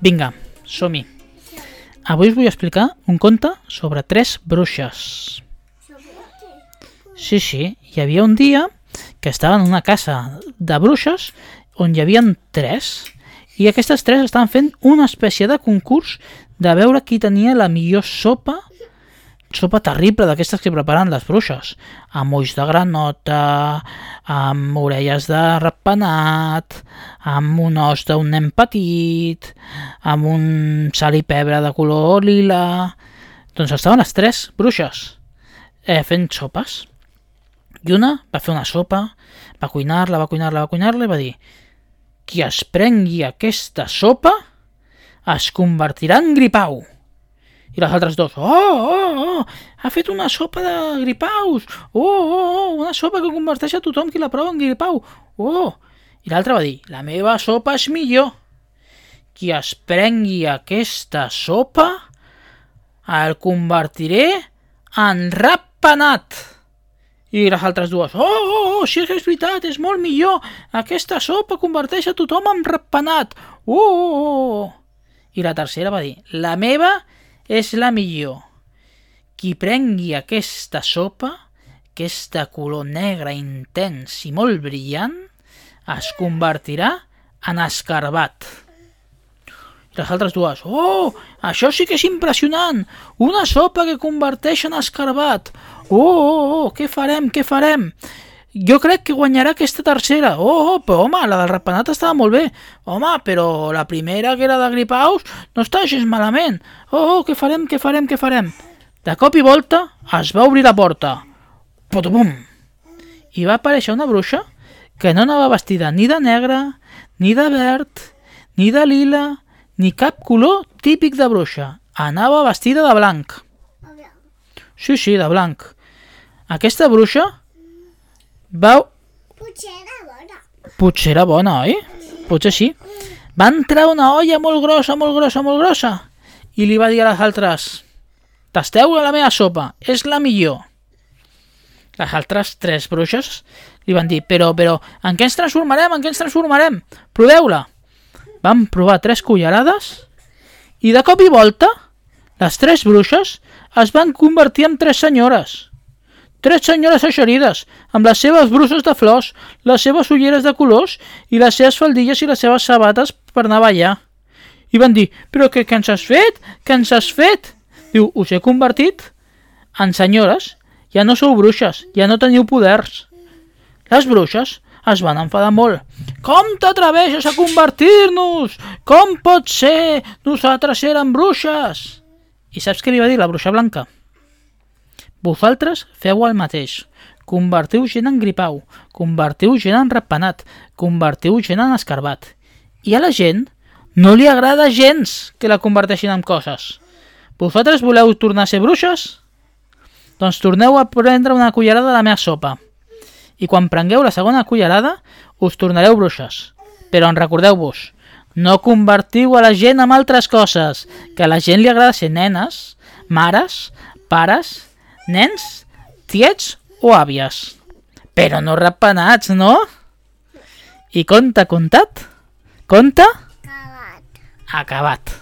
Vinga, som-hi. Avui us vull explicar un conte sobre tres bruixes. Sí, sí, hi havia un dia que estava en una casa de bruixes on hi havia tres i aquestes tres estaven fent una espècie de concurs de veure qui tenia la millor sopa sopa terrible d'aquestes que preparen les bruixes. Amb ulls de granota amb orelles de ratpenat amb un os d'un nen petit amb un sal i pebre de color lila. Doncs estaven les tres bruixes eh, fent sopes. I una va fer una sopa va cuinar-la, va cuinar-la, va cuinar-la i va dir qui es prengui aquesta sopa es convertirà en gripau. I les altres dos, oh, oh, oh, ha fet una sopa de gripaus, oh, oh, oh, una sopa que converteix a tothom qui la prova en gripau, oh. I l'altre va dir, la meva sopa és millor. Qui es prengui aquesta sopa el convertiré en ratpenat. I les altres dues, oh, oh, oh, sí que és veritat, és molt millor, aquesta sopa converteix a tothom en ratpenat, oh, oh, oh. I la tercera va dir, la meva és la millor. Qui prengui aquesta sopa, aquesta color negre intens i molt brillant, es convertirà en escarbat. I les altres dues, oh, això sí que és impressionant, una sopa que converteix en escarbat, Oh, oh, oh, què farem, què farem? Jo crec que guanyarà aquesta tercera. Oh, oh, però home, la del ratpenat estava molt bé. Home, però la primera, que era de gripaus, no està gens malament. Oh, oh, què farem, què farem, què farem? De cop i volta es va obrir la porta. Potobum! I va aparèixer una bruixa que no anava vestida ni de negre, ni de verd, ni de lila, ni cap color típic de bruixa. Anava vestida de blanc. Sí, sí, de blanc. Aquesta bruixa va... Potser era bona. Potser era bona, oi? Potser sí. Va entrar una olla molt grossa, molt grossa, molt grossa i li va dir a les altres tasteu la meva sopa, és la millor. Les altres tres bruixes li van dir, però, però, en què ens transformarem, en què ens transformarem? Proveu-la. Van provar tres cullerades i de cop i volta les tres bruixes es van convertir en tres senyores. Tres senyores eixerides, amb les seves bruces de flors, les seves ulleres de colors i les seves faldilles i les seves sabates per anar a ballar. I van dir, però què, què ens has fet? Què ens has fet? Diu, us he convertit en senyores. Ja no sou bruixes, ja no teniu poders. Les bruixes es van enfadar molt. Com t'atreveixes a convertir-nos? Com pot ser? Nosaltres érem bruixes. I saps què li va dir la bruixa blanca? Vosaltres feu el mateix. Convertiu gent en gripau, convertiu gent en ratpenat, convertiu gent en escarbat. I a la gent no li agrada gens que la converteixin en coses. Vosaltres voleu tornar a ser bruixes? Doncs torneu a prendre una cullerada de la meva sopa. I quan prengueu la segona cullerada, us tornareu bruixes. Però en recordeu-vos, no convertiu a la gent amb altres coses, que a la gent li agrada ser nenes, mares, pares, nens, tiets o àvies. Però no ratpenats, no? I conte contat? Conte? Acabat. Acabat.